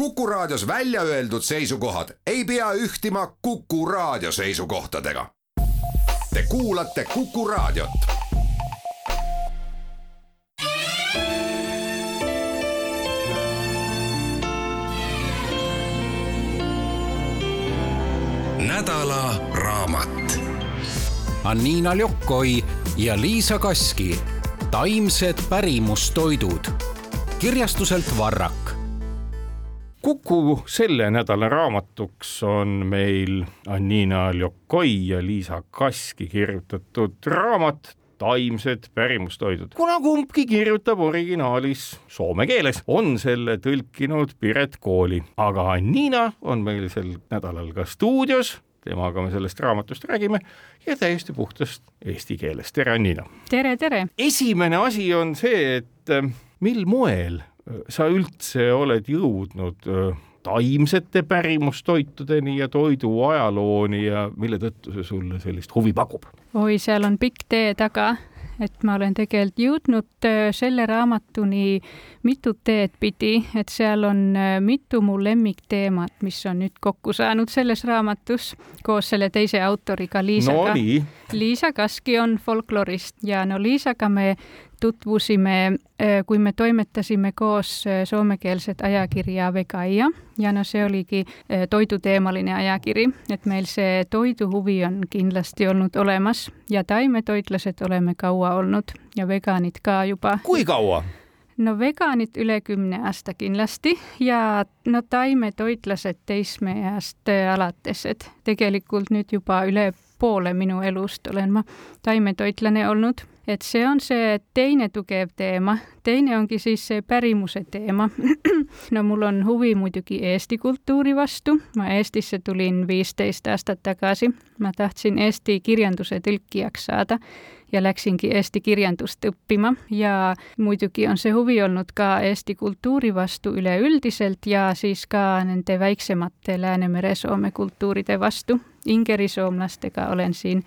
Kuku Raadios välja öeldud seisukohad ei pea ühtima Kuku Raadio seisukohtadega. Te kuulate Kuku Raadiot. nädala raamat. Anniina Lokoi ja Liisa Kaski, taimsed pärimustoidud kirjastuselt Varrak Kuku selle nädala raamatuks on meil Anniina Ljokoi ja Liisa Kaski kirjutatud raamat taimsed pärimustoidud. kuna kumbki kirjutab originaalis soome keeles, on selle tõlkinud Piret Kooli, aga Anniina on meil sel nädalal ka stuudios temaga me sellest raamatust räägime ja täiesti puhtast eesti keeles. tere, Anniina! tere, tere! esimene asi on see, et äh, mil moel sa üldse oled jõudnud taimsete pärimustoitudeni ja toidu ajalooni ja mille tõttu see sulle sellist huvi pakub? oi, seal on pikk tee taga, et ma olen tegelikult jõudnud selle raamatuni mitut teed pidi, et seal on mitu mu lemmikteemat, mis on nüüd kokku saanud selles raamatus koos selle teise autoriga Liisaga no,. Liisa Kaski on folklorist ja no Liisaga me tutvusime, äh, kui me toimetasime koos äh, soomekeelset ajakirja Vegaia ja no see oligi äh, toiduteemaline ajakiri, et meil see toiduhuvi on kindlasti olnud olemas ja taimetoitlased oleme kaua olnud ja veganid ka juba. kui kaua? no veganid üle kümne aasta kindlasti ja no taimetoitlased teismeeast alates, et tegelikult nüüd juba üle poole minu elust olen ma taimetoitlane olnud et see on see teine tugev teema, teine ongi siis see pärimuse teema. No mul on huvi muidugi Eesti kultuuri vastu, ma Eestisse tulin viisteist aastat tagasi, ma tahtsin Eesti kirjanduse tõlkijaks saada ja läksingi eesti kirjandust õppima. Ja muidugi on see huvi olnud ka Eesti kultuuri vastu üleüldiselt ja siis ka nende väiksemate Läänemere-Soome kultuuride vastu. ingerisoomlastega olen siin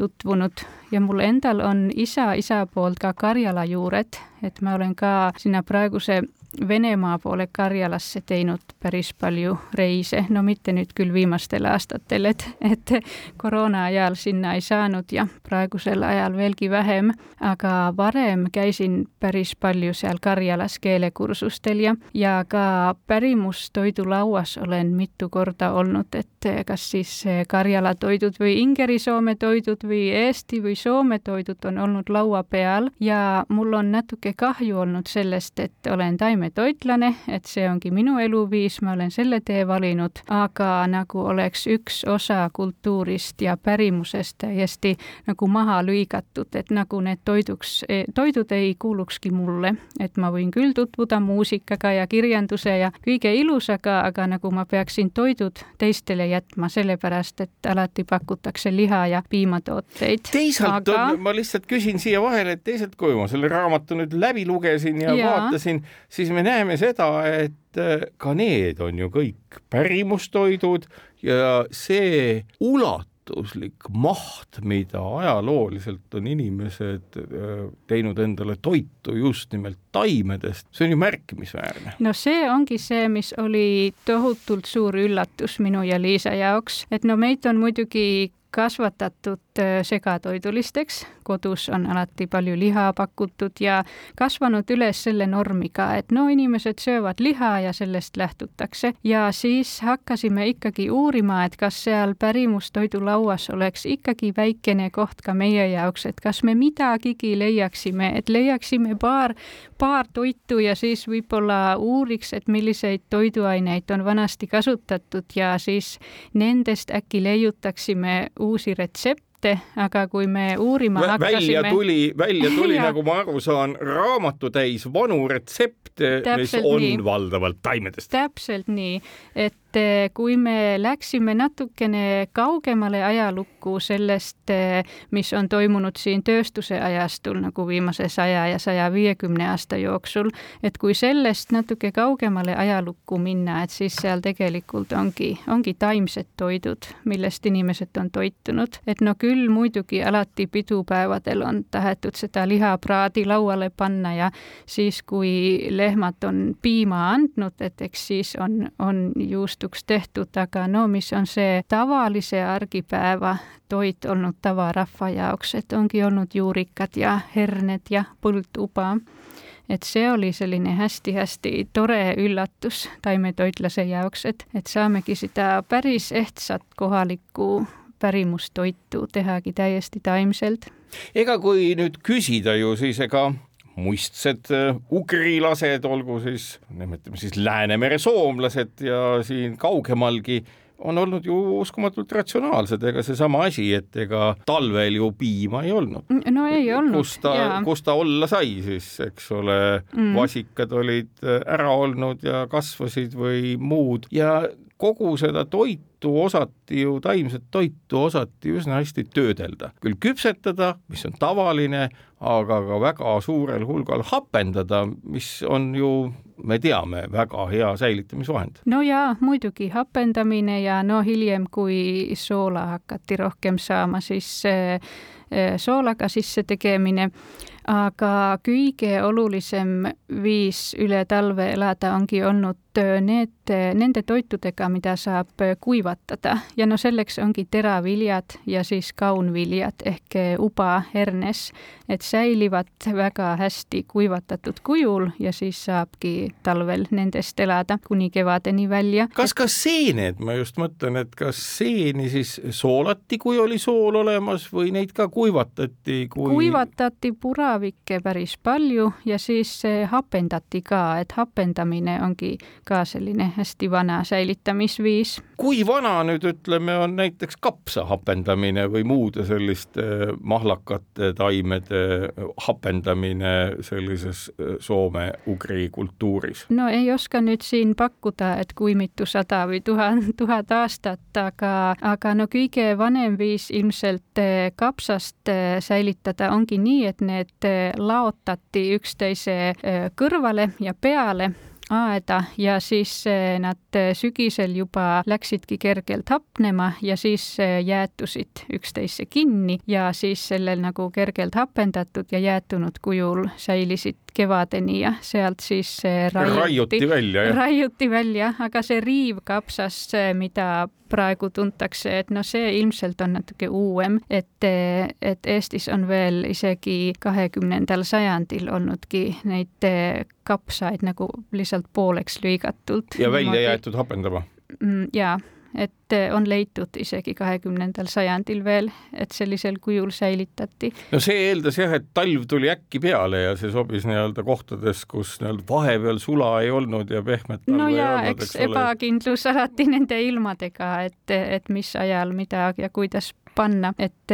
tutvunud. Ja mul endal on isa isa poolt ka Karjala juured, et ma olen ka sinna praeguse Venemaa poole Karjalasse teinud päris palju reise, no mitte nüüd küll viimastel aastatel, et, et koroona ajal sinna ei saanud ja praegusel ajal veelgi vähem, aga varem käisin päris palju seal Karjalas keelekursustel ja, ja ka pärimustoidulauas olen mitu korda olnud, et kas siis Karjala toidud või Ingeri-Soome toidud või Eesti või Soome toidud on olnud laua peal. Ja mul on natuke kahju olnud sellest, et olen taim taimetoitlane, et see ongi minu eluviis, ma olen selle tee valinud, aga nagu oleks üks osa kultuurist ja pärimusest täiesti nagu maha lõigatud, et nagu need toiduks, toidud ei kuulukski mulle, et ma võin küll tutvuda muusikaga ja kirjanduse ja kõige ilusaga, aga nagu ma peaksin toidud teistele jätma, sellepärast et alati pakutakse liha ja piimatooteid. teisalt aga... on, ma lihtsalt küsin siia vahele, et teisalt, kui ma selle raamatu nüüd läbi lugesin ja, ja. vaatasin, siis siis me näeme seda, et äh, ka need on ju kõik pärimustoidud ja see ulatuslik maht, mida ajalooliselt on inimesed äh, teinud endale toitu just nimelt taimedest, see on ju märkimisväärne. no see ongi see, mis oli tohutult suur üllatus minu ja Liisa jaoks, et no meid on muidugi kasvatatud segatoidulisteks, kodus on alati palju liha pakutud ja kasvanud üles selle normiga, et no inimesed söövad liha ja sellest lähtutakse. ja siis hakkasime ikkagi uurima, et kas seal pärimustoidulauas oleks ikkagi väikene koht ka meie jaoks, et kas me midagigi leiaksime, et leiaksime paar, paar toitu ja siis võib-olla uuriks, et milliseid toiduaineid on vanasti kasutatud ja siis nendest äkki leiutaksime uusi retsepte, aga kui me uurima Vä hakkasime. välja tuli, välja tuli nagu ma aru saan, raamatutäis vanu retsepte, mis on nii. valdavalt taimedest. täpselt nii, et et kui me läksime natukene kaugemale ajalukku sellest, mis on toimunud siin tööstuse ajastul nagu viimase saja ja saja viiekümne aasta jooksul, et kui sellest natuke kaugemale ajalukku minna, et siis seal tegelikult ongi, ongi taimsed toidud, millest inimesed on toitunud. et no küll muidugi alati pidupäevadel on tahetud seda lihapraadi lauale panna ja siis, kui lehmad on piima andnud, et eks siis on, on juustuks tehtud, aga no mis on see tavalise argipäeva toit olnud tavarahva jaoks, et ongi olnud juurikad ja herned ja põlduba et see oli selline hästi-hästi tore üllatus taimetoitlase jaoks, et, et saamegi seda päris ehtsat kohalikku pärimustoitu tehagi täiesti taimselt. ega kui nüüd küsida ju, siis ega muistsed äh, ugrilased, olgu siis, nimetame siis Läänemere soomlased ja siin kaugemalgi on olnud ju uskumatult ratsionaalsed, ega seesama asi, et ega talvel ju piima ei olnud. no ei olnud. kus ta, kus ta olla sai siis, eks ole mm., vasikad olid äh, ära olnud ja kasvasid või muud ja kogu seda toitu osati ju, taimset toitu osati üsna hästi töödelda, küll küpsetada, mis on tavaline, aga ka väga suurel hulgal hapendada, mis on ju me teame, väga hea säilitamisvahend. no jaa, muidugi hapendamine ja no hiljem, kui soola hakati rohkem saama, siis eh, soolaga sisse tegemine aga kõige olulisem viis üle talve elada ongi olnud need, nende toitudega, mida saab kuivatada ja no selleks ongi teraviljad ja siis kaunviljad ehk uba, hernes, et säilivad väga hästi kuivatatud kujul ja siis saabki talvel nendest elada kuni kevadeni välja. kas ka seened, ma just mõtlen, et kas seeni siis soolati, kui oli sool olemas või neid ka kuivatati kui...? kuivatati pura teravikke päris palju ja siis hapendati ka, et hapendamine ongi ka selline hästi vana säilitamisviis. kui vana nüüd ütleme, on näiteks kapsa hapendamine või muude selliste mahlakate taimede hapendamine sellises äh, soome-ugri kultuuris? no ei oska nüüd siin pakkuda, et kui mitu sada või tuhat, tuhat aastat, aga, aga no kõige vanem viis ilmselt kapsast säilitada ongi nii, et need laotati üksteise kõrvale ja peale aeda ja siis nad sügisel juba läksidki kergelt hapnema ja siis jäätusid üksteisse kinni ja siis sellel nagu kergelt hapendatud ja jäätunud kujul säilisid kevadeni ja sealt siis raiuti, raiuti välja, raiuti välja, aga see riivkapsas, mida praegu tuntakse, et noh, see ilmselt on natuke uuem, et, et Eestis on veel isegi kahekümnendal sajandil olnudki neid kapsaid nagu lihtsalt pooleks lõigatult. ja välja jäetud hapendama? Mm, jaa et eh, on leitud isegi kahekümnendal sajandil veel, et sellisel kujul säilitati. no see eeldas jah, et talv tuli äkki peale ja see sobis nii-öelda kohtades, kus nii-öelda vahepeal sula ei olnud ja pehmet no ja eks, eks ebakindlus alati nende ilmadega, et, et mis ajal mida ja kuidas panna, et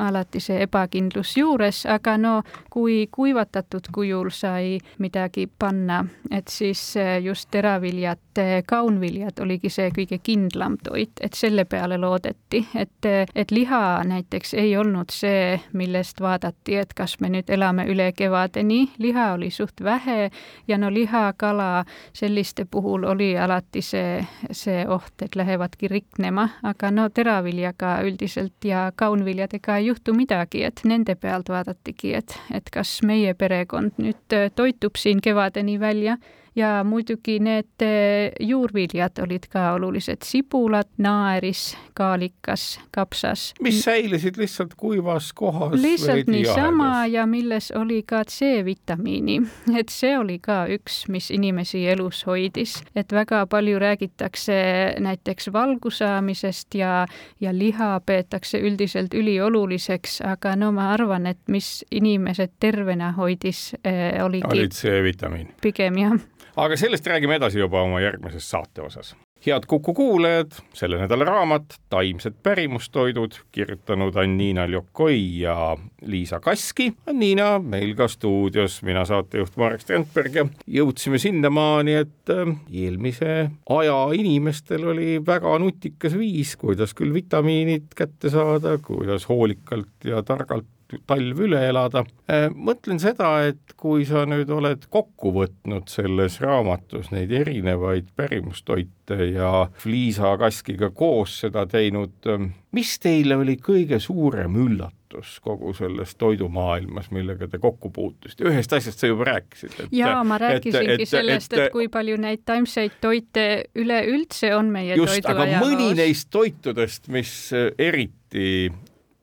alati see ebakindlus juures, aga no kui kuivatatud kujul sai midagi panna, et siis eh, just teraviljad, eh, kaunviljad oligi see kõige kindlam toit, et selle peale loodeti, et, et liha näiteks ei olnud see, millest vaadati, et kas me nüüd elame üle kevadeni, liha oli suht vähe ja no liha, kala, selliste puhul oli alati see, see oht, et lähevadki riknema, aga no teraviljaga üldiselt ja kaunviljadega ei juhtu midagi, et nende pealt vaadatigi, et, et kas meie perekond nüüd toitub siin kevadeni välja ja muidugi need eh, juurviljad olid ka olulised, sibulad, naeris, kaalikas, kapsas. mis säilisid lihtsalt kuivas kohas? lihtsalt niisama ja milles oli ka C-vitamiini, et see oli ka üks, mis inimesi elus hoidis, et väga palju räägitakse näiteks valgu saamisest ja, ja liha peetakse üldiselt ülioluliseks, aga no ma arvan, et mis inimesed tervena hoidis eh,, oligi olid C-vitamiin. pigem jah aga sellest räägime edasi juba oma järgmises saate osas head Kuku kuulajad, selle nädala raamat Taimsed pärimustoidud, kirjutanud Anniina Ljokoi ja Liisa Kaski. Anniina meil ka stuudios, mina saatejuht Marek Strandberg ja jõudsime sinnamaani, et äh, eelmise aja inimestel oli väga nutikas viis, kuidas küll vitamiinid kätte saada, kuidas hoolikalt ja targalt talv üle elada. Äh, mõtlen seda, et kui sa nüüd oled kokku võtnud selles raamatus neid erinevaid pärimustoite ja Liisa Kaskiga koos seda teinud, ähm, mis teile oli kõige suurem üllatus kogu selles toidumaailmas, millega te kokku puutusite, ühest asjast sa juba rääkisid. jaa, ma rääkisingi et, sellest, et kui palju neid taimseid toite üleüldse on meie just, aga mõni neist toitudest, mis eriti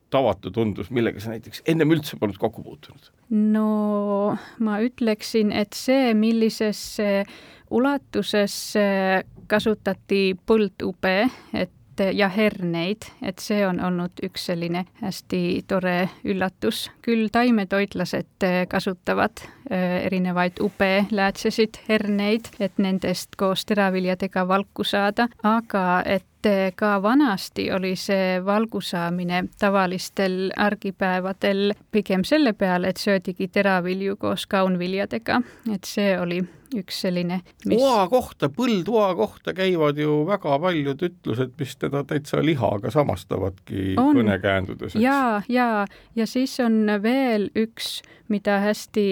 tavatu tundus, millega sa näiteks ennem üldse polnud kokku puutunud? no ma ütleksin, et see, millisesse ulatusesse kasutati põldube, et ja herneid, et see on olnud üks selline hästi tore üllatus. küll taimetoitlased kasutavad äh, erinevaid ube-läätsesid, herneid, et nendest koos teraviljadega valku saada, aga et et ka vanasti oli see valgu saamine tavalistel argipäevadel pigem selle peale, et söödigi teravilju koos kaunviljadega, et see oli üks selline mis.... oa kohta, põldoa kohta käivad ju väga paljud ütlused, mis teda täitsa lihaga samastavadki on. kõnekäändudes. ja, ja, ja siis on veel üks, mida hästi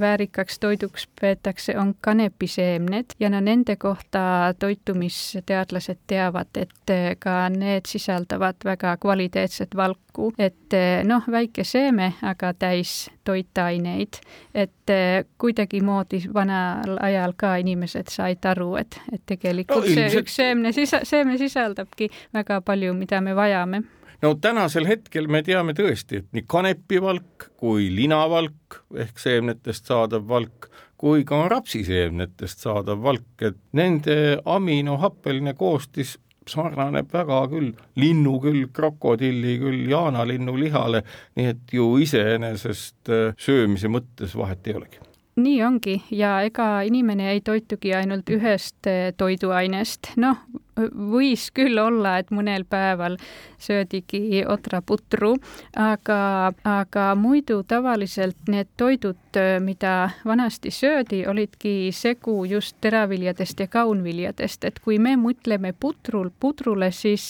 väärikaks toiduks peetakse, on kanepiseemned ja no nende kohta toitumisteadlased teavad, et ka need sisaldavad väga kvaliteetset valku, et noh, väike seeme, aga täis toitaineid, et kuidagimoodi vanal ajal ka inimesed said aru, et, et tegelikult no, ilmselt... see üks seemne sisa, seeme sisaldabki väga palju, mida me vajame. No tänasel hetkel me teame tõesti, et nii kanepivalk kui linavalk ehk seemnetest saadav valk kui ka rapsiseemnetest saadav valk, et nende aminohappeline koostis sarnaneb väga küll linnukülg, krokodilli küll, jaanalinnu lihale, nii et ju iseenesest äh, söömise mõttes vahet ei olegi. Nii ongi ja ega inimene ei toitugi ainult ühest äh, toiduainest, noh, võis küll olla, et mõnel päeval söödigi otraputru, aga, aga muidu tavaliselt need toidud, mida vanasti söödi, olidki segu just teraviljadest ja kaunviljadest, et kui me mõtleme putrul, pudrule, siis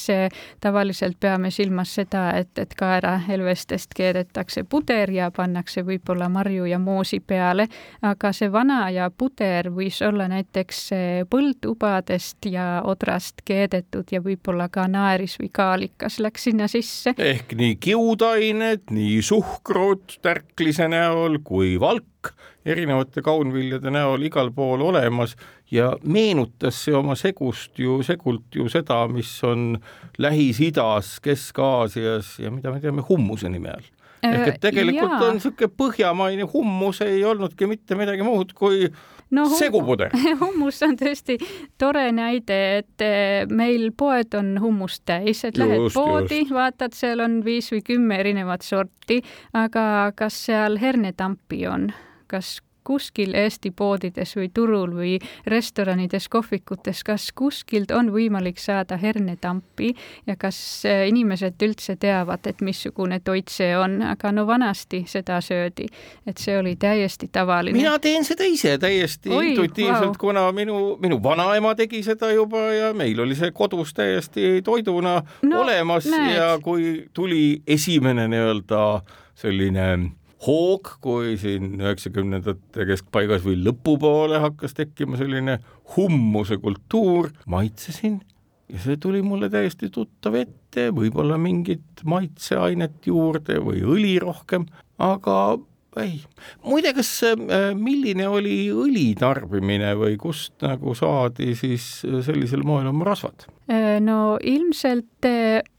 tavaliselt peame silmas seda, et, et kaerahelvestest keedetakse puder ja pannakse võib-olla marju ja moosi peale, aga see vana aja puder võis olla näiteks põldubadest ja odrast sellest keedetud ja võib-olla ka naeris või kaalikas läks sinna sisse. ehk nii kiudained, nii suhkrut tärklise näol kui valk erinevate kaunviljade näol igal pool olemas ja meenutas see oma segust ju, segult ju seda, mis on Lähis-Idas, Kesk-Aasias ja mida me teame hummuse nime all ehk et tegelikult Jaa. on niisugune põhjamaine hummus ei olnudki mitte midagi muud kui no, hum segupuder hummus on tõesti tore näide, et eh, meil poed on hummust täis, et just, lähed poodi, vaatad, seal on viis või kümme erinevat sorti, aga kas seal hernetampi on, kas kuskil Eesti poodides või turul või restoranides, kohvikutes, kas kuskilt on võimalik saada hernetampi ja kas äh, inimesed üldse teavad, et missugune toit see on, aga no vanasti seda söödi, et see oli täiesti tavaline. mina teen seda ise täiesti Oi, intuitiivselt wow., kuna minu, minu vanaema tegi seda juba ja meil oli see kodus täiesti toiduna no, olemas näed. ja kui tuli esimene nii-öelda selline hoog, kui siin üheksakümnendate keskpaigas või lõpupoole hakkas tekkima selline hummuse kultuur, maitsesin ja see tuli mulle täiesti tuttav ette, võib-olla mingit maitseainet juurde või õli rohkem, aga ei. muide, kas äh, milline oli õli tarbimine või kust nagu saadi siis sellisel moel oma rasvad? Äh, no ilmselt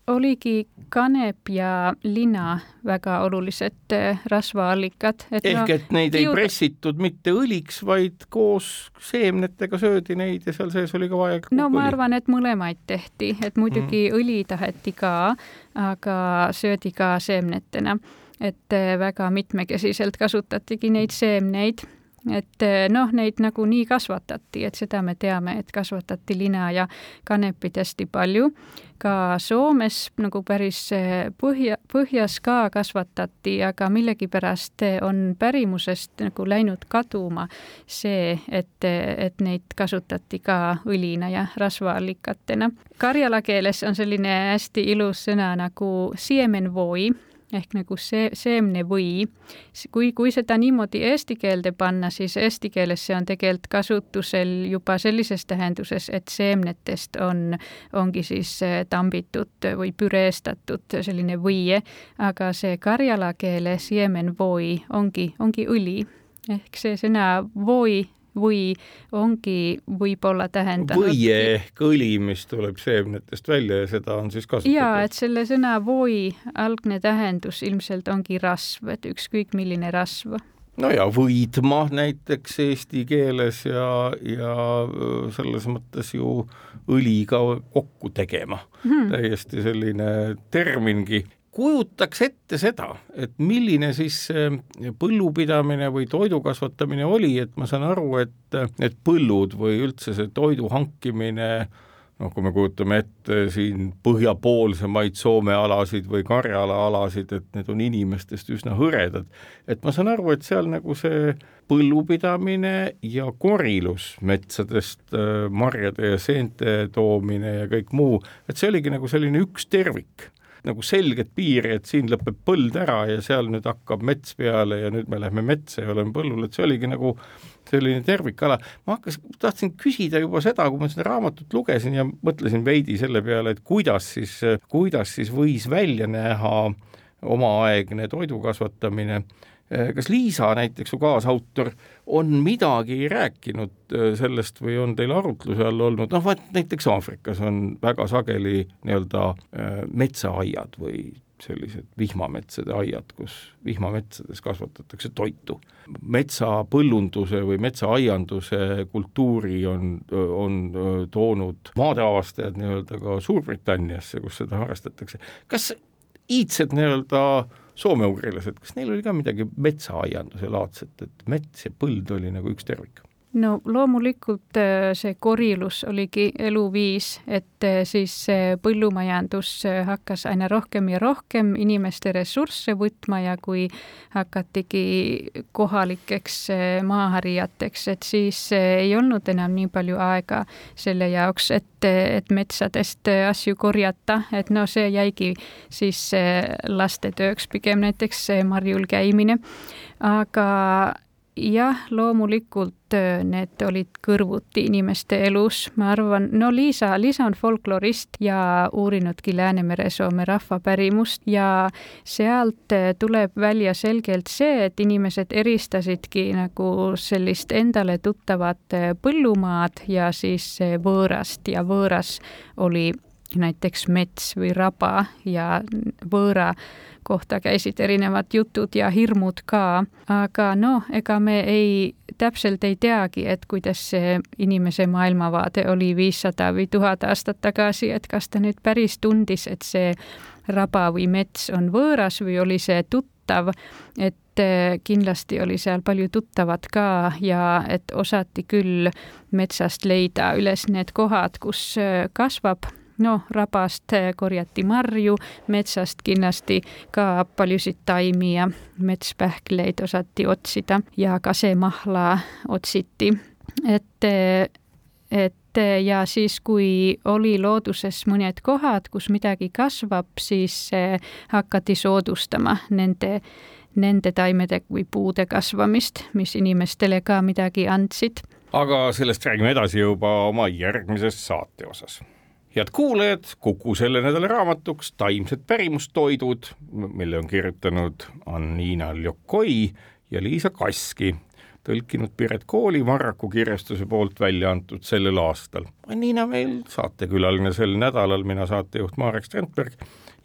oligi kanep ja lina väga olulised äh, rasvaallikad. ehk no, et neid kiud... ei pressitud mitte õliks, vaid koos seemnetega söödi neid ja seal sees oli ka vaja no ma arvan, et mõlemaid tehti, et muidugi mm. õli taheti ka, aga söödi ka seemnetena. et äh, väga mitmekesiselt kasutatigi neid seemneid et eh, noh, neid nagunii kasvatati, et seda me teame, et kasvatati lina ja kanepit hästi palju. ka Soomes nagu päris eh, põhja, põhjas ka kasvatati, aga millegipärast on pärimusest nagu läinud kaduma see, et, et neid kasutati ka õlina ja rasvaallikatena. karjala keeles on selline hästi ilus sõna nagu siemenvoi ehk nagu see, seemne või. kui, kui seda niimoodi eesti keelde panna, siis eesti keeles see on tegelikult kasutusel juba sellises tähenduses, et seemnetest on, ongi siis eh, tambitud või püreestatud selline võie, aga see karjala keele siemenvoi ongi, ongi õli ehk see sõna voi või ongi võib-olla tähendanud. või ehk õli, mis tuleb seemnetest välja ja seda on siis kasutatud. ja et selle sõna voi algne tähendus ilmselt ongi rasv, et ükskõik milline rasv no ja võidma näiteks eesti keeles ja, ja selles mõttes ju õliga kokku tegema hmm.. täiesti selline termingi kujutaks ette seda, et milline siis põllupidamine või toidu kasvatamine oli, et ma saan aru, et need põllud või üldse see toidu hankimine noh, kui me kujutame ette siin põhjapoolsemaid Soome alasid või Karjala alasid, et need on inimestest üsna hõredad, et ma saan aru, et seal nagu see põllupidamine ja korilus metsadest marjade ja seente toomine ja kõik muu, et see oligi nagu selline üks tervik nagu selget piiri, et siin lõpeb põld ära ja seal nüüd hakkab mets peale ja nüüd me lähme metsa ja oleme põllul, et see oligi nagu selline tervikala. ma hakkas, tahtsin küsida juba seda, kui ma seda raamatut lugesin ja mõtlesin veidi selle peale, et kuidas siis, kuidas siis võis välja näha omaaegne toidu kasvatamine kas Liisa näiteks, su kaasautor, on midagi rääkinud äh, sellest või on teil arutluse all olnud, noh vaat näiteks Aafrikas on väga sageli nii-öelda äh, metsaaiad või sellised vihmametsade aiad, kus vihmametsades kasvatatakse toitu. metsapõllunduse või metsaaianduse kultuuri on, on toonud maadeavastajad nii-öelda ka Suurbritanniasse, kus seda harrastatakse. kas iidsed nii-öelda soomeugrilased, kas neil oli ka midagi metsaaianduse laadset, et mets ja põld oli nagu üks tervik? No loomulikult äh, see korilus oligi eluviis, et äh, siis põllumajandus äh, hakkas aina rohkem ja rohkem inimeste ressursse võtma ja kui hakatigi kohalikeks maaharijateks, et siis ei olnud enam nii palju aega selle jaoks, et, et metsadest asju korjata, et no see jäigi siis lastetööks pigem näiteks marjul käimine. aga jah, loomulikult äh, need olid kõrvuti inimeste elus, ma arvan, no Liisa, Liisa on folklorist ja uurinudki Läänemere-Soome rahvapärimust ja sealt äh, tuleb välja selgelt see, et inimesed eristasidki nagu sellist endale tuttavat äh, põllumaad ja siis võõrast. Ja võõras oli näiteks mets või raba ja võõra kohta käisid erinevad jutud ja hirmud ka, aga noh, ega me ei, täpselt ei teagi, et kuidas see inimese maailmavaade oli viissada või tuhat aastat tagasi, et kas ta nüüd päris tundis, et see raba või mets on võõras või oli see tuttav, et eh, kindlasti oli seal palju tuttavat ka ja et osati küll metsast leida üles need kohad, kus eh, kasvab noh, rabast korjati marju, metsast kindlasti ka paljusid taimi ja metspähkleid osati otsida ja kasemahla otsiti. et, et ja siis, kui oli looduses mõned kohad, kus midagi kasvab, siis hakati soodustama nende nende taimede või puude kasvamist, mis inimestele ka midagi andsid. aga sellest räägime edasi juba oma järgmises saate osas head kuulajad, Kuku selle nädala raamatuks Taimsed pärimustoidud, mille on kirjutanud Anniina Ljokoi ja Liisa Kaski, tõlkinud Piret Kooli Varraku kirjastuse poolt välja antud sellel aastal. Anniina meil saatekülaline sel nädalal, mina saatejuht Marek Strandberg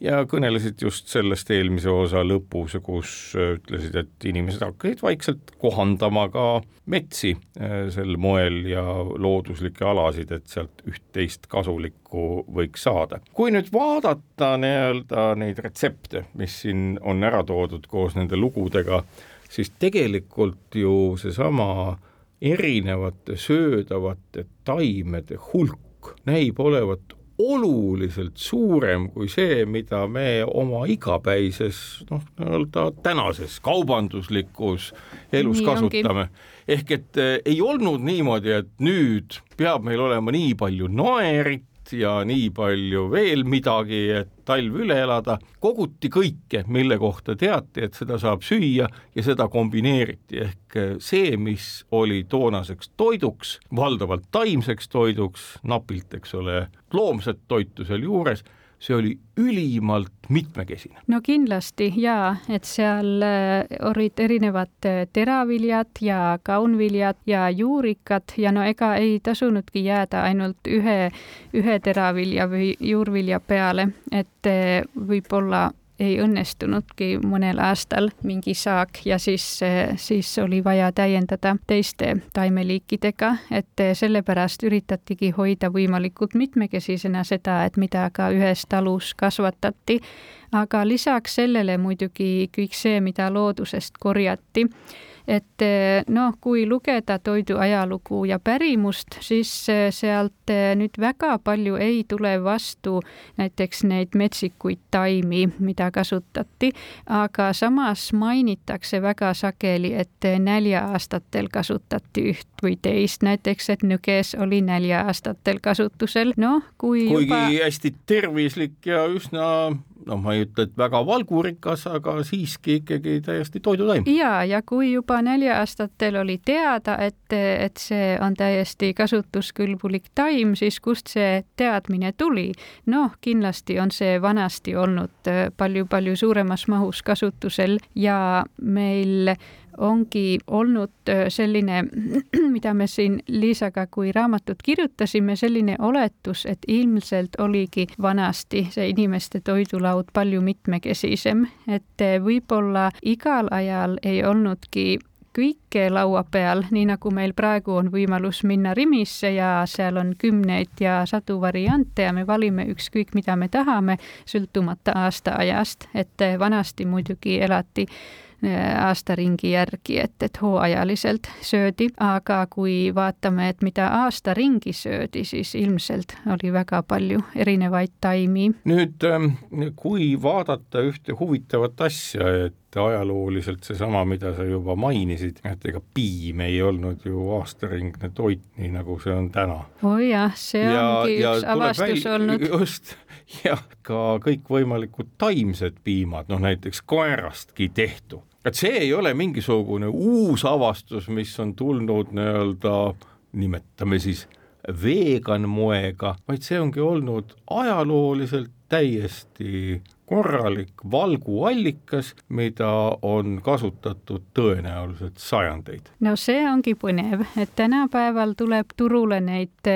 ja kõnelesid just sellest eelmise osa lõpus, kus äh, ütlesid, et inimesed hakkasid vaikselt kohandama ka metsi äh, sel moel ja looduslikke alasid, et sealt üht-teist kasulikku võiks saada. kui nüüd vaadata nii-öelda neid retsepte, mis siin on ära toodud koos nende lugudega, siis tegelikult ju seesama erinevate söödavate taimede hulk näib olevat oluliselt suurem kui see, mida me oma igapäises noh, nii-öelda tänases kaubanduslikus elus nii kasutame. ehk et eh, ei olnud niimoodi, et nüüd peab meil olema nii palju naerit, ja nii palju veel midagi, et talv üle elada, koguti kõike, mille kohta teati, et seda saab süüa ja seda kombineeriti, ehk see, mis oli toonaseks toiduks, valdavalt taimseks toiduks, napilt, eks ole, loomset toitu sealjuures see oli ülimalt mitmekesine. no kindlasti jaa, et seal äh, olid erinevad äh, teraviljad ja kaunviljad ja juurikad ja no ega ei tasunudki jääda ainult ühe, ühe teravilja või juurvilja peale, et äh, võib-olla ei õnnestunudki mõnel aastal mingi saak ja siis, siis oli vaja täiendada teiste taimeliikidega, et sellepärast üritatigi hoida võimalikult mitmekesisena seda, et mida ka ühes talus kasvatati. aga lisaks sellele muidugi kõik see, mida loodusest korjati et eh, noh, kui lugeda toidu ajalugu ja pärimust, siis eh, sealt eh, nüüd väga palju ei tule vastu näiteks neid metsikuid taimi, mida kasutati, aga samas mainitakse väga sageli, et nälja-aastatel kasutati üht või teist, näiteks et nüges oli nälja-aastatel kasutusel, noh, kui kuigi juba... hästi tervislik ja üsna noh, ma ei ütle, et väga valgurikas, aga siiski ikkagi täiesti toidutaim. ja, ja kui juba nälja-aastatel oli teada, et, et see on täiesti kasutuskõlbulik taim, siis kust see teadmine tuli? noh, kindlasti on see vanasti olnud palju-palju suuremas mahus kasutusel ja meil ongi olnud selline, mida me siin Liisaga, kui raamatut kirjutasime, selline oletus, et ilmselt oligi vanasti see inimeste toidulaud palju mitmekesisem, et võib-olla igal ajal ei olnudki kõike laua peal, nii nagu meil praegu on võimalus minna Rimisse ja seal on kümneid ja sadu variante ja me valime ükskõik, mida me tahame, sõltumata aastaajast, et vanasti muidugi elati aastaringi järgi, et, et hooajaliselt söödi, aga kui vaatame, et mida aastaringi söödi, siis ilmselt oli väga palju erinevaid taimi. nüüd, ähm, kui vaadata ühte huvitavat asja, et ajalooliselt seesama, mida sa juba mainisid, et ega piim ei olnud ju aastaringne toit, nii nagu see on täna. oh jah, see ja, ongi ja üks avastus väl... olnud. just, ja ka kõikvõimalikud taimsed piimad, noh näiteks koerastki tehtu et see ei ole mingisugune uus avastus, mis on tulnud nii-öelda, nimetame siis vegan moega, vaid see ongi olnud ajalooliselt täiesti korralik valguallikas, mida on kasutatud tõenäoliselt sajandeid. no see ongi põnev, et tänapäeval tuleb turule neid,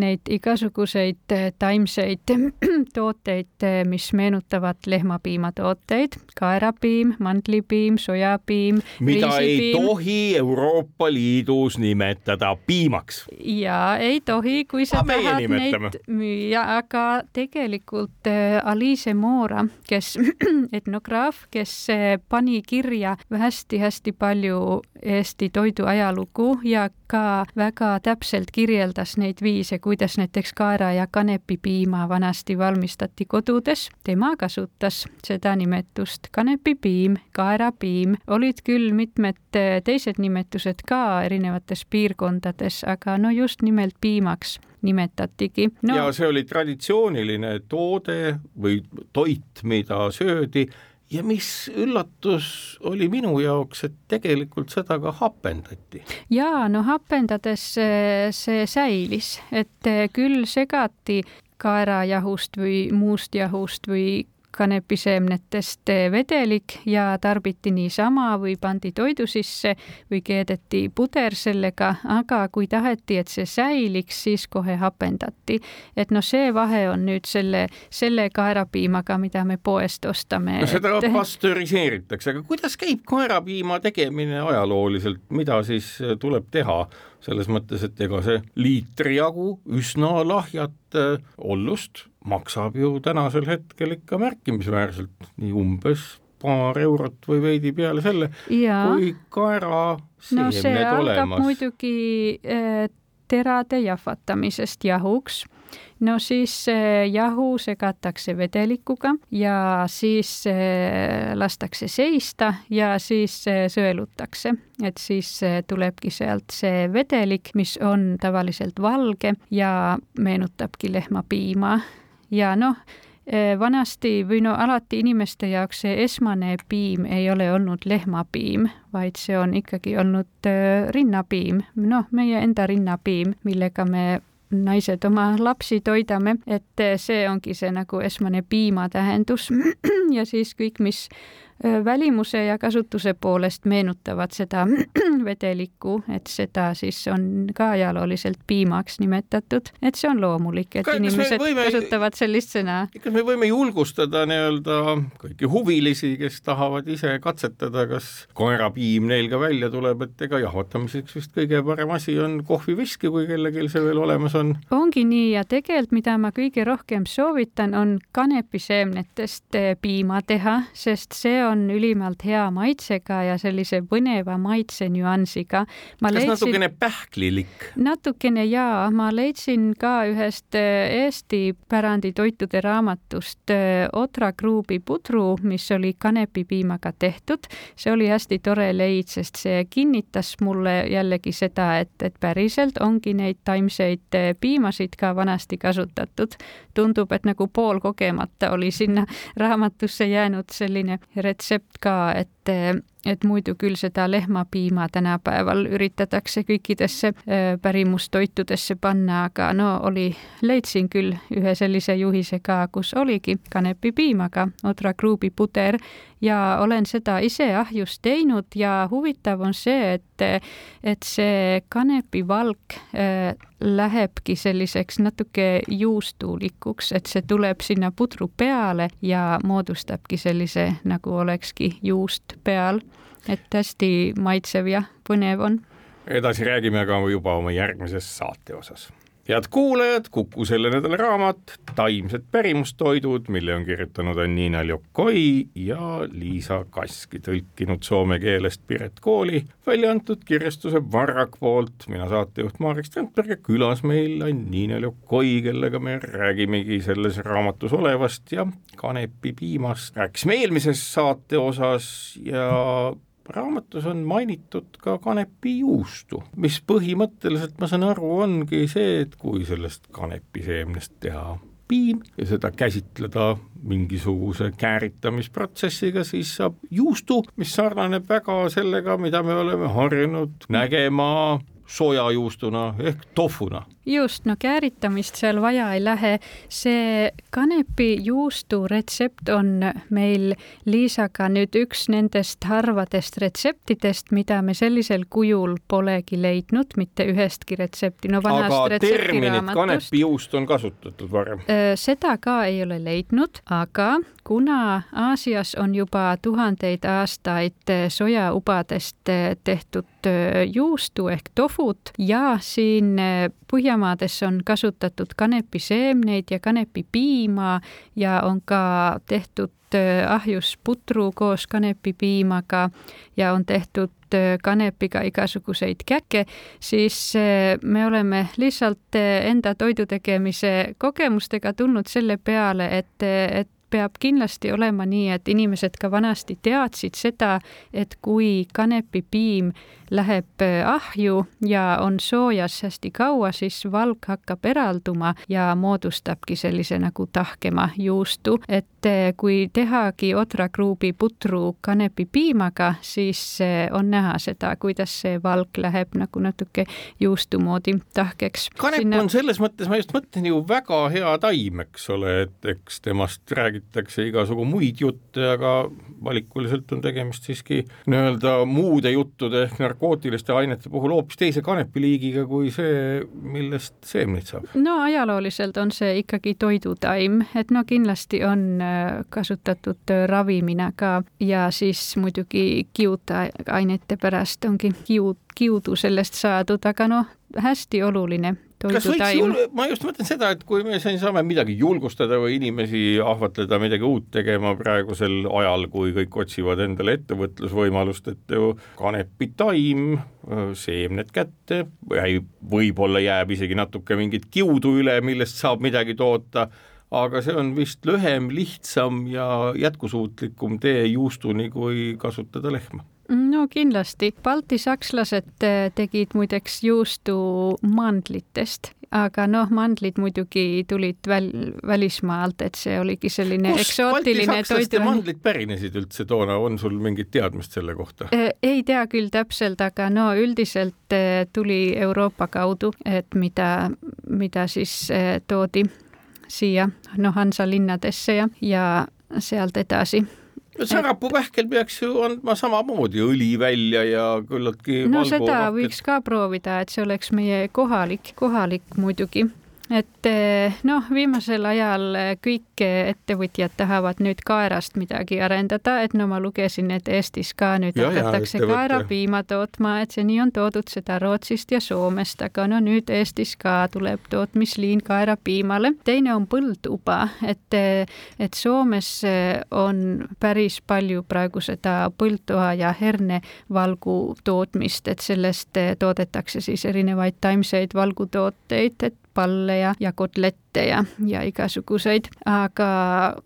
neid igasuguseid taimseid tooteid, mis meenutavad lehmapiimatooteid, kaerapiim, mandlipiim, sojapiim. mida ei tohi Euroopa Liidus nimetada piimaks. ja ei tohi, kui sa aga tahad neid müüa, aga tegelikult äh, Aliise Moora Laura, kes, etnograaf, kes eh, pani kirja hästi-hästi palju Eesti toidu ajalugu ja ka väga täpselt kirjeldas neid viise, kuidas näiteks kaera- ja kanepipiima vanasti valmistati kodudes. tema kasutas seda nimetust kanepipiim, kaerapiim, olid küll mitmed eh, teised nimetused ka erinevates piirkondades, aga no just nimelt piimaks nimetatigi. No.. ja see oli traditsiooniline toode või toit, mida söödi ja mis üllatus oli minu jaoks, et tegelikult seda ka hapendati. ja no hapendades see säilis, et küll segati kaerajahust või muust jahust või kanepiseemnetest vedelik ja tarbiti niisama või pandi toidu sisse või keedeti puder sellega, aga kui taheti, et see säiliks, siis kohe hapendati. et noh, see vahe on nüüd selle, selle kaerapiimaga, mida me poest ostame. no seda et... pastöriseeritakse, aga kuidas käib kaerapiima tegemine ajalooliselt, mida siis tuleb teha? selles mõttes, et ega see liitri jagu üsna lahjat ollust maksab ju tänasel hetkel ikka märkimisväärselt, nii umbes paar eurot või veidi peale selle, kui kaeraseemned no see olemas. algab muidugi äh, terade jahvatamisest jahuks. No siis jahu segatakse vedelikuga ja siis lastakse seista ja siis sõelutakse, et siis tulebki sealt see vedelik, mis on tavaliselt valge ja meenutabki lehmapiima ja noh, vanasti või no alati inimeste jaoks see esmane piim ei ole olnud lehmapiim, vaid see on ikkagi olnud rinnapiim, noh, meie enda rinnapiim, millega me naised oma lapsi toidame, et see ongi see nagu esmane piima tähendus ja siis kõik, mis välimuse ja kasutuse poolest meenutavad seda vedelikku, et seda siis on ka ajalooliselt piimaks nimetatud, et see on loomulik, et kas inimesed võime, kasutavad sellist sõna. kas me võime julgustada nii-öelda kõiki huvilisi, kes tahavad ise katsetada, kas koerapiim neil ka välja tuleb, et ega jahvatamiseks vist kõige parem asi on kohviviski, kui kellelgi see veel olemas on? ongi nii ja tegelikult, mida ma kõige rohkem soovitan, on kanepiseemnetest piima teha, sest see on ülimalt hea maitsega ja sellise põneva maitsenüansiga. kas leidsin, natukene pähklilik? natukene jaa, ma leidsin ka ühest äh, Eesti päranditoitude raamatust äh, Otra Gruubi pudru, mis oli kanepipiimaga tehtud. see oli hästi tore leid, sest see kinnitas mulle jällegi seda, et, et päriselt ongi neid taimseid äh, piimasid ka vanasti kasutatud. tundub, et nagu poolkogemata oli sinna raamatusse jäänud selline retsept ka, et et muidu küll seda lehmapiima tänapäeval üritatakse kõikidesse pärimustoitudesse panna, aga no oli, leidsin küll ühe sellise juhise ka, kus oligi kanepipiimaga Odra Gruubi puder ja olen seda ise ahjus teinud ja huvitav on see, et, et see kanepivalk äh, lähebki selliseks natuke juustulikuks, et see tuleb sinna pudru peale ja moodustabki sellise, nagu olekski juust peal. Et hästi maitsev ja põnev on. edasi räägime aga juba oma järgmises saate osas head kuulajad, Kuku selle nädala raamat Taimsed pärimustoidud, mille on kirjutanud Annina Ljokoi ja Liisa Kaski, tõlkinud soome keelest Piret Kooli, välja antud kirjastuse Varrak poolt, mina saatejuht Marek Strandberg ja külas meil Annina Ljokoi, kellega me räägimegi selles raamatus olevast ja kanepipiimast. rääkisime eelmises saate osas ja raamatus on mainitud ka kanepijuustu, mis põhimõtteliselt, ma saan aru, ongi see, et kui sellest kanepiseemnest teha piim ja seda käsitleda mingisuguse kääritamisprotsessiga, siis saab juustu, mis sarnaneb väga sellega, mida me oleme harjunud nägema sojajuustuna ehk tofuna. just, no kääritamist seal vaja ei lähe. see kanepijuustu retsept on meil Liisaga nüüd üks nendest harvadest retseptidest, mida me sellisel kujul polegi leidnud, mitte ühestki retsepti, no vanast aga terminit kanepijuust on kasutatud varem? seda ka ei ole leidnud, aga kuna Aasias on juba tuhandeid aastaid sojaubadest tehtud juustu ehk tofut ja siin Põhjamaades on kasutatud kanepiseemneid ja kanepipiima ja on ka tehtud ahjus putru koos kanepipiimaga ja on tehtud kanepiga igasuguseid käkke, siis me oleme lihtsalt enda toidu tegemise kogemustega tulnud selle peale, et, et peab kindlasti olema nii, et inimesed ka vanasti teadsid seda, et kui kanepipiim läheb äh, ahju ja on soojas hästi kaua, siis valk hakkab eralduma ja moodustabki sellise nagu tahkema juustu, et äh, kui tehagi odragruubi putru kanepipiimaga, siis äh, on näha seda, kuidas see valk läheb nagu natuke juustu moodi tahkeks. kanep Sinna... on selles mõttes, ma just mõtlen ju väga hea taim, eks ole, et eks temast räägitakse igasugu muid jutte, aga valikuliselt on tegemist siiski nii-öelda muude juttude ehk narkootiliste ainete puhul hoopis teise kanepiliigiga kui see, millest seemneid saab? no ajalooliselt on see ikkagi toidutaim, et no kindlasti on äh, kasutatud äh, ravimina ka ja siis muidugi kiudainete pärast ongi kiud, kiudu sellest saadud, aga noh, hästi oluline toidutaim. ma just mõtlen seda, et kui me siin saame midagi julgustada või inimesi ahvatleda midagi uut tegema praegusel ajal, kui kõik otsivad endale ettevõtlusvõimalust, et ju kanepitaim, seemned kätte, võib-olla jääb isegi natuke mingit kiudu üle, millest saab midagi toota aga see on vist lühem, lihtsam ja jätkusuutlikum tee juustuni, kui kasutada lehma no kindlasti, baltisakslased äh, tegid muideks juustu mandlitest, aga noh, mandlid muidugi tulid väl-, välismaalt, et see oligi selline Kust eksootiline toidu. mandlid pärinesid üldse toona, on sul mingit teadmist selle kohta? Äh, ei tea küll täpselt, aga no üldiselt äh, tuli Euroopa kaudu, et mida, mida siis toodi siia noh, Hansa linnadesse ja, ja sealt edasi särapupähkel peaks ju andma samamoodi õli välja ja küllaltki no seda võiks ka proovida, et see oleks meie kohalik, kohalik muidugi et eh, noh, viimasel ajal eh, kõik ettevõtjad tahavad nüüd kaerast midagi arendada, et no ma lugesin, et Eestis ka nüüd ja, hakatakse kaerapiima tootma, et see nii on toodud seda Rootsist ja Soomest, aga no nüüd Eestis ka tuleb tootmisliin kaerapiimale. teine on põlduba, et, eh, et Soomes on päris palju praegu seda põldtoa ja hernevalgu tootmist, et sellest toodetakse siis erinevaid taimseid valgutooteid, et palle ja, ja kotlette ja, ja igasuguseid, aga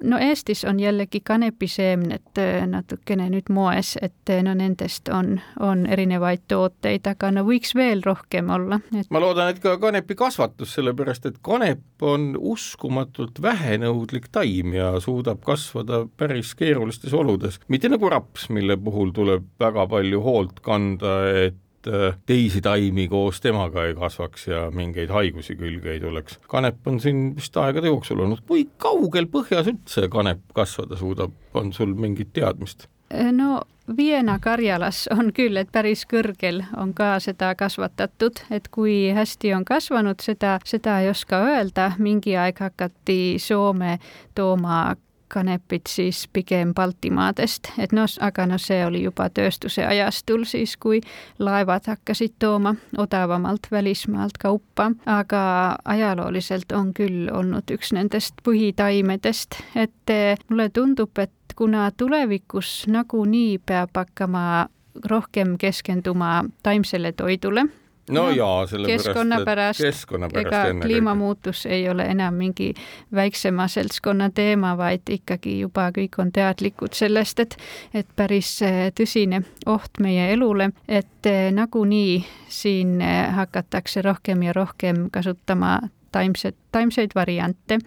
no Eestis on jällegi kanepiseemned äh, natukene nüüd moes, et äh, no nendest on, on erinevaid tooteid, aga no võiks veel rohkem olla et.... ma loodan, et ka kanepikasvatus, sellepärast et kanep on uskumatult vähenõudlik taim ja suudab kasvada päris keerulistes oludes, mitte nagu raps, mille puhul tuleb väga palju hoolt kanda, et et äh, teisi taimi koos temaga ei kasvaks ja mingeid haigusi külge ei tuleks. kanep on siin vist aegade jooksul olnud, kui kaugel põhjas üldse kanep kasvada suudab, on sul mingit teadmist? no Vienna Karjalas on küll, et päris kõrgel on ka seda kasvatatud, et kui hästi on kasvanud, seda, seda ei oska öelda, mingi aeg hakati Soome tooma kanepit siis pigem Baltimaadest, et noh, aga noh, see oli juba tööstuse ajastul siis, kui laevad hakkasid tooma odavamalt välismaalt kaupa, aga ajalooliselt on küll olnud üks nendest põhitaimedest, et eh, mulle tundub, et kuna tulevikus nagunii peab hakkama rohkem keskenduma taimsele toidule no, no jaa, sellepärast keskkonna pärast, keskkonna pärast ega kliimamuutus ei ole enam mingi väiksema seltskonna teema, vaid ikkagi juba kõik on teadlikud sellest, et et päris eh, tõsine oht meie elule, et eh, nagunii siin eh, hakatakse rohkem ja rohkem kasutama taimset, taimseid variante.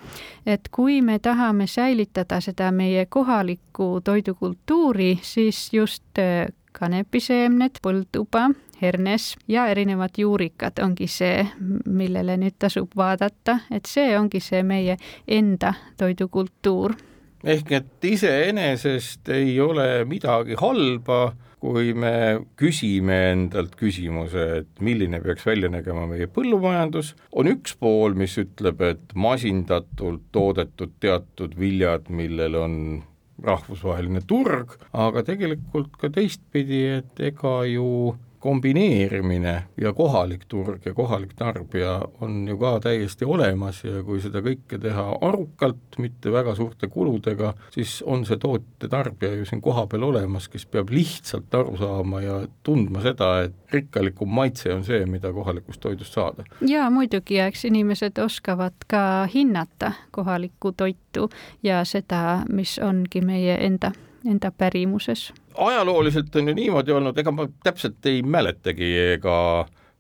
et kui me tahame säilitada seda meie kohalikku toidukultuuri, siis just kanepiseemned, põlduba, hernes ja erinevad juurikad ongi see, millele nüüd tasub vaadata, et see ongi see meie enda toidukultuur. ehk et iseenesest ei ole midagi halba, kui me küsime endalt küsimuse, et milline peaks välja nägema meie põllumajandus, on üks pool, mis ütleb, et masindatult toodetud teatud viljad, millel on rahvusvaheline turg, aga tegelikult ka teistpidi, et ega ju kombineerimine ja kohalik turg ja kohalik tarbija on ju ka täiesti olemas ja kui seda kõike teha arukalt, mitte väga suurte kuludega, siis on see tootja-tarbija ju siin kohapeal olemas, kes peab lihtsalt aru saama ja tundma seda, et rikkalikum maitse on see, mida kohalikust toidust saada. jaa, muidugi, ja eks inimesed oskavad ka hinnata kohalikku toitu ja seda, mis ongi meie enda enda pärimuses. Ajalooliselt on ju niimoodi olnud, ega ma täpselt ei mäletagi, ega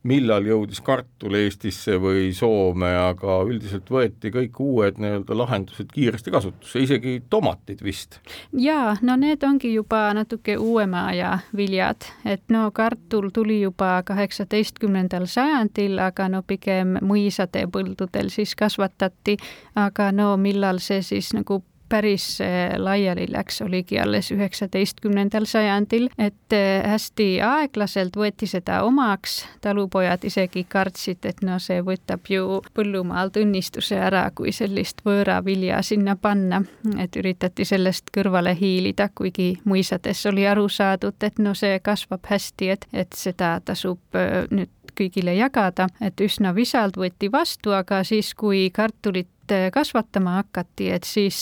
millal jõudis kartul Eestisse või Soome, aga üldiselt võeti kõik uued nii-öelda lahendused kiiresti kasutusse, isegi tomatid vist. jaa, no need ongi juba natuke uuema aja viljad, et no kartul tuli juba kaheksateistkümnendal sajandil, aga no pigem mõisade põldudel siis kasvatati, aga no millal see siis nagu päris eh, laiali läks, oligi alles üheksateistkümnendal sajandil, et eh, hästi aeglaselt võeti seda omaks, talupojad isegi kartsid, et no see võtab ju põllumaalt õnnistuse ära, kui sellist võõravilja sinna panna, et üritati sellest kõrvale hiilida, kuigi mõisades oli aru saadud, et no see kasvab hästi, et, et seda tasub eh, nüüd kõigile jagada, et üsna visalt võeti vastu, aga siis, kui kartulit kasvatama hakati, et siis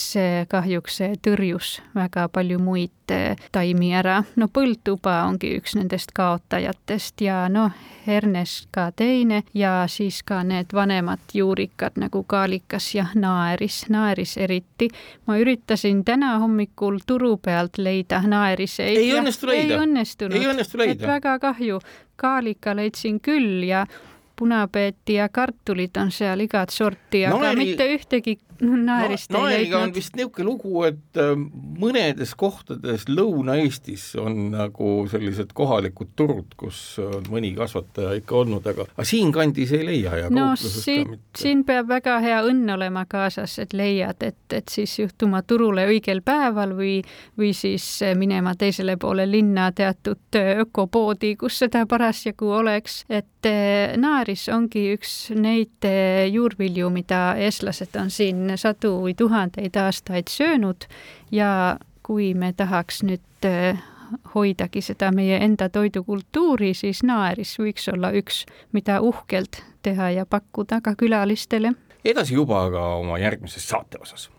kahjuks see tõrjus väga palju muid eh, taimi ära. no põldtuba ongi üks nendest kaotajatest ja noh, hernes ka teine ja siis ka need vanemad juurikad nagu kaalikas ja naeris, naeris eriti. ma üritasin täna hommikul turu pealt leida naeriseid. ei õnnestu leida? ei õnnestunud. ei õnnestu leida? väga kahju. kaalika leidsin küll ja punapeeti ja kartulid on seal igat sorti, aga Naeri... mitte ühtegi naerist no, ei leidnud. on vist niisugune lugu, et äh, mõnedes kohtades Lõuna-Eestis on nagu sellised kohalikud turud, kus on mõni kasvataja ikka olnud, aga, aga siinkandis ei leia ja no siit, siin peab väga hea õnn olema kaasas, et leiad, et, et siis juhtuma turule õigel päeval või, või siis minema teisele poole linna teatud äh, ökopoodi, kus seda parasjagu oleks, et äh, naaris ongi üks neid juurvilju, mida eestlased on siin sadu või tuhandeid aastaid söönud ja kui me tahaks nüüd äh, hoidagi seda meie enda toidukultuuri, siis naeris võiks olla üks, mida uhkelt teha ja pakkuda ka külalistele. edasi juba aga oma järgmises saate osas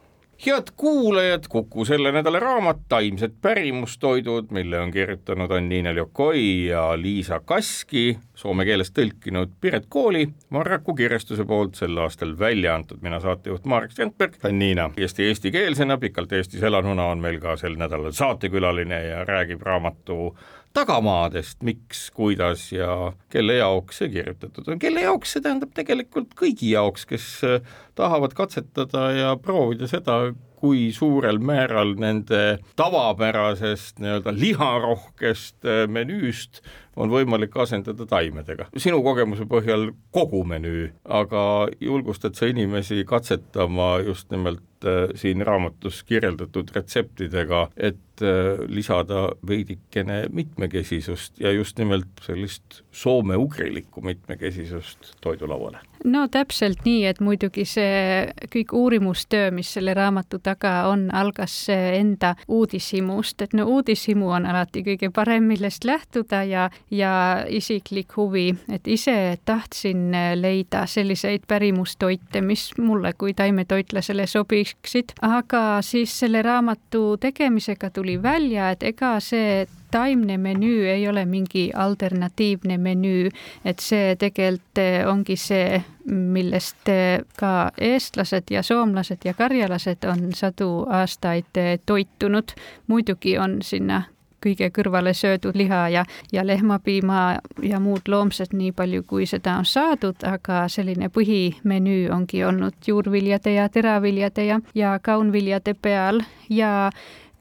head kuulajad, Kuku selle nädala raamat Taimsed pärimustoidud, mille on kirjutanud Annina Ljokoi ja Liisa Kaski, soome keelest tõlkinud Piret Kooli, Marraku kirjastuse poolt sel aastal välja antud, mina saatejuht Marek Strandberg, Annina Eesti eestikeelsena, pikalt Eestis elanuna on meil ka sel nädalal saatekülaline ja räägib raamatu tagamaadest, miks, kuidas ja kelle jaoks see kirjutatud on, kelle jaoks, see tähendab tegelikult kõigi jaoks, kes äh, tahavad katsetada ja proovida seda, kui suurel määral nende tavapärasest nii-öelda liharohkest äh, menüüst on võimalik asendada taimedega. sinu kogemuse põhjal kogu menüü, aga julgustad sa inimesi katsetama just nimelt äh, siin raamatus kirjeldatud retseptidega, et äh, lisada veidikene mitmekesisust ja just nimelt sellist soome-ugrilikku mitmekesisust toidulauale? no täpselt nii, et muidugi see kõik uurimustöö, mis selle raamatu taga on, algas enda uudishimust, et no uudishimu on alati kõige parem, millest lähtuda ja ja isiklik huvi, et ise tahtsin leida selliseid pärimustoite, mis mulle kui taimetoitlasele sobiksid, aga siis selle raamatu tegemisega tuli välja, et ega see taimne menüü ei ole mingi alternatiivne menüü, et see tegelikult ongi see, millest ka eestlased ja soomlased ja karjalased on sadu aastaid toitunud. muidugi on sinna kõige kõrvale söödud liha ja, ja lehmapiima ja muud loomsed, nii palju kui seda on saadud, aga selline põhimenüü ongi olnud juurviljade ja teraviljade ja, ja kaunviljade peal. Ja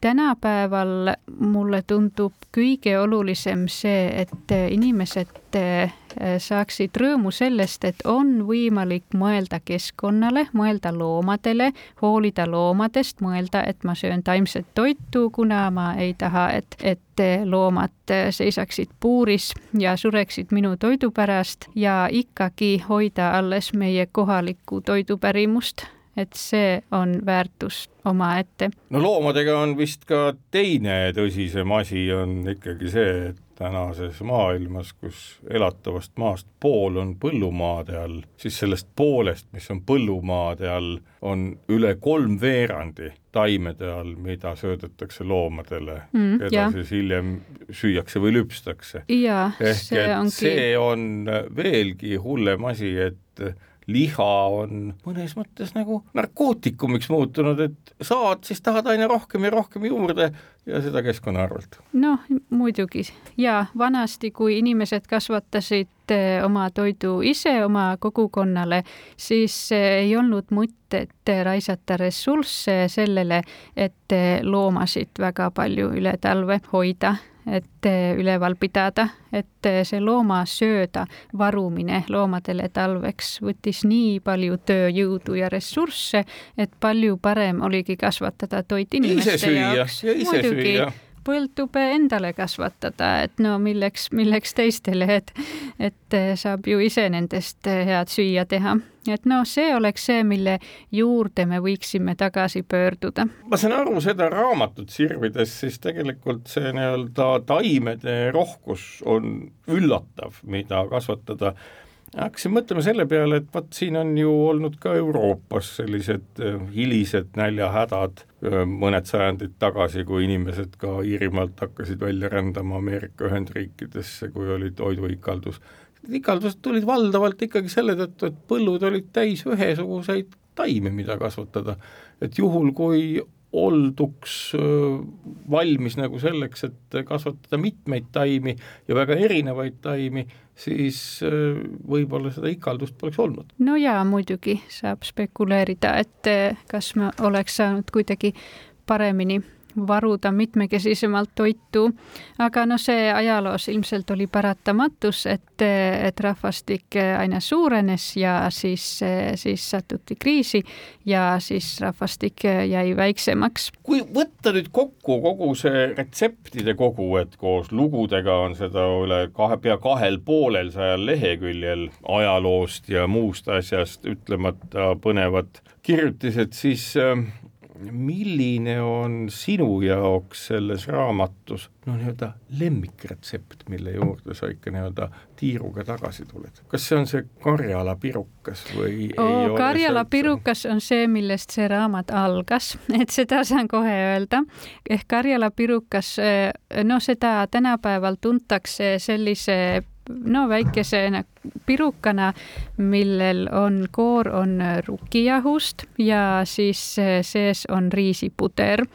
tänapäeval mulle tundub kõige olulisem see, et inimesed eh, saaksid rõõmu sellest, et on võimalik mõelda keskkonnale, mõelda loomadele, hoolida loomadest, mõelda, et ma söön taimset toitu, kuna ma ei taha, et, et loomad seisaksid puuris ja sureksid minu toidu pärast ja ikkagi hoida alles meie kohalikku toidupärimust et see on väärtus omaette. no loomadega on vist ka teine tõsisem asi, on ikkagi see, et tänases maailmas, kus elatavast maast pool on põllumaade all, siis sellest poolest, mis on põllumaade all, on üle kolmveerandi taimede all, mida söödetakse loomadele mm,, keda ja. siis hiljem süüakse või lüpstakse. ehk see et ongi... see on veelgi hullem asi, et liha on mõnes mõttes nagu narkootikumiks muutunud, et saad, siis tahad aina rohkem ja rohkem juurde ja seda keskkonna arvelt. noh, muidugi ja vanasti, kui inimesed kasvatasid eh, oma toidu ise oma kogukonnale, siis eh, ei olnud mõtet raisata ressursse sellele, et eh, loomasid väga palju üle talve hoida et eh, üleval pidada, et eh, see loomasööda varumine loomadele talveks võttis nii palju tööjõudu ja ressursse, et palju parem oligi kasvatada toit inimeste jaoks. muidugi, põldtube endale kasvatada, et no milleks, milleks teistele, et, et saab ju ise nendest head süüa teha et noh, see oleks see, mille juurde me võiksime tagasi pöörduda. ma saan aru seda raamatut sirvides, siis tegelikult see nii-öelda taimede rohkus on üllatav, mida kasvatada hakkasin mõtlema selle peale, et vot siin on ju olnud ka Euroopas sellised äh, hilised näljahädad äh, mõned sajandid tagasi, kui inimesed ka Iirimaalt hakkasid välja rändama Ameerika Ühendriikidesse, kui oli toiduikaldus. ikaldused tulid valdavalt ikkagi selle tõttu, et põllud olid täis ühesuguseid taimi, mida kasvatada. et juhul, kui olduks valmis nagu selleks, et kasvatada mitmeid taimi ja väga erinevaid taimi, siis võib-olla seda ikaldust poleks olnud. no jaa, muidugi saab spekuleerida, et kas ma oleks saanud kuidagi paremini varuda mitmekesisemalt toitu, aga noh, see ajaloos ilmselt oli paratamatus, et, et rahvastik aina suurenes ja siis, siis satuti kriisi ja siis rahvastik jäi väiksemaks. kui võtta nüüd kokku kogu see retseptide kogu, et koos lugudega on seda üle kahe, pea kahel poolel sajal leheküljel ajaloost ja muust asjast ütlemata põnevad kirjutised, siis milline on sinu jaoks selles raamatus no nii-öelda lemmikretsept, mille juurde sa ikka nii-öelda tiiruga tagasi tuled, kas see on see Karjala pirukas või oo, Karjala pirukas on see, millest see raamat algas, et seda saan kohe öelda. ehk Karjala pirukas, no seda tänapäeval tuntakse sellise no väikese pirukana, millel on, koor on rukijahust ja siis sees on riisipuder.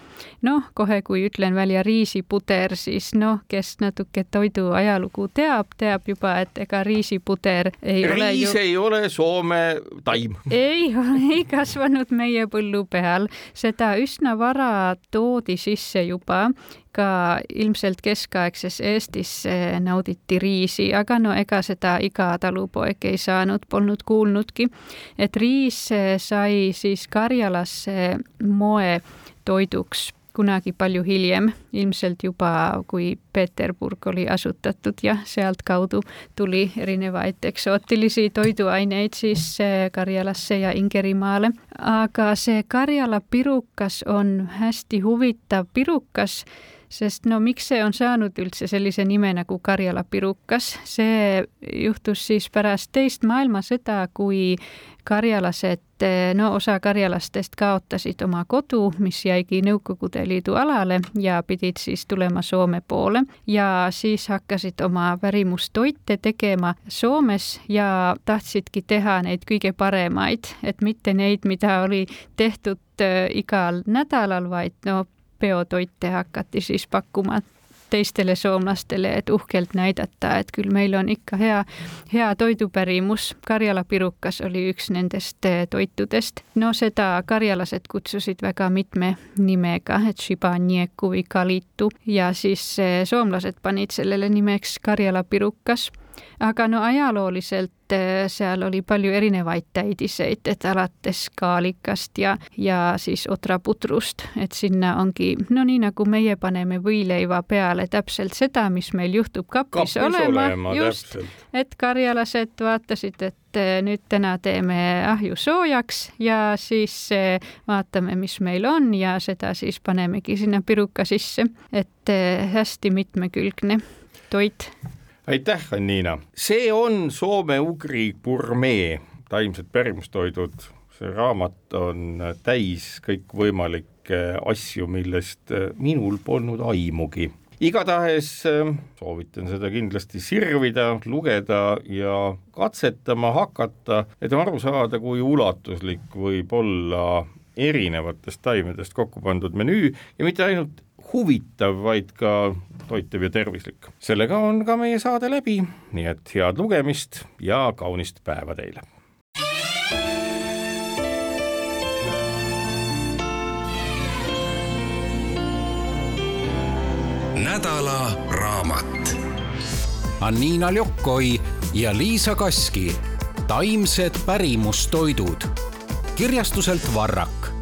noh, kohe kui ütlen välja riisipuder, siis noh, kes natuke toidu ajalugu teab, teab juba, et ega riisipuder ei riis ole ju... ei ole Soome taim. ei ei kasvanud meie põllu peal, seda üsna vara toodi sisse juba ka ilmselt keskaegses Eestis nauditi riisi, aga no ega seda iga talupoeg ei saanud, polnud kuulnudki. et riis sai siis Karjalasse moetoiduks kunagi palju hiljem, ilmselt juba kui Peterburg oli asutatud ja sealtkaudu tuli erinevaid eksootilisi toiduaineid siis Karjalasse ja Ingerimaale. aga see Karjala pirukas on hästi huvitav pirukas sest no miks see on saanud üldse sellise nime nagu Karjala pirukas, see juhtus siis pärast teist maailmasõda, kui karjalased, no osa karjalastest kaotasid oma kodu, mis jäigi Nõukogude Liidu alale ja pidid siis tulema Soome poole. Ja siis hakkasid oma värimustoite tegema Soomes ja tahtsidki teha neid kõige paremaid, et mitte neid, mida oli tehtud äh, igal nädalal, vaid no peotoite hakati siis pakkuma teistele soomlastele, et uhkelt näidata, et küll meil on ikka hea, hea toidupärimus. Karjala pirukas oli üks nendest eh, toitudest. no seda karjalased kutsusid väga mitme nimega, et šibanieku või kalitu ja siis eh, soomlased panid sellele nimeks Karjala pirukas aga no ajalooliselt äh, seal oli palju erinevaid täidiseid, et alates kaalikast ja, ja siis otraputrust, et sinna ongi, no nii nagu meie paneme võileiva peale täpselt seda, mis meil juhtub kapis, kapis olema, olema, just, et karjalased vaatasid, et äh, nüüd täna teeme ahju soojaks ja siis äh, vaatame, mis meil on ja seda siis panemegi sinna piruka sisse, et hästi mitmekülgne toit aitäh, Anniina. see on soome-ugri gurmee, taimsed pärimustoidud. see raamat on täis kõikvõimalikke asju, millest minul polnud aimugi. igatahes äh, soovitan seda kindlasti sirvida, lugeda ja katsetama hakata, et aru saada, kui ulatuslik võib olla erinevatest taimedest kokku pandud menüü ja mitte ainult huvitav, vaid ka toitev ja tervislik. sellega on ka meie saade läbi, nii et head lugemist ja kaunist päeva teile. nädala raamat. Anniina Ljokoi ja Liisa Kaski, taimsed pärimustoidud kirjastuselt Varrak.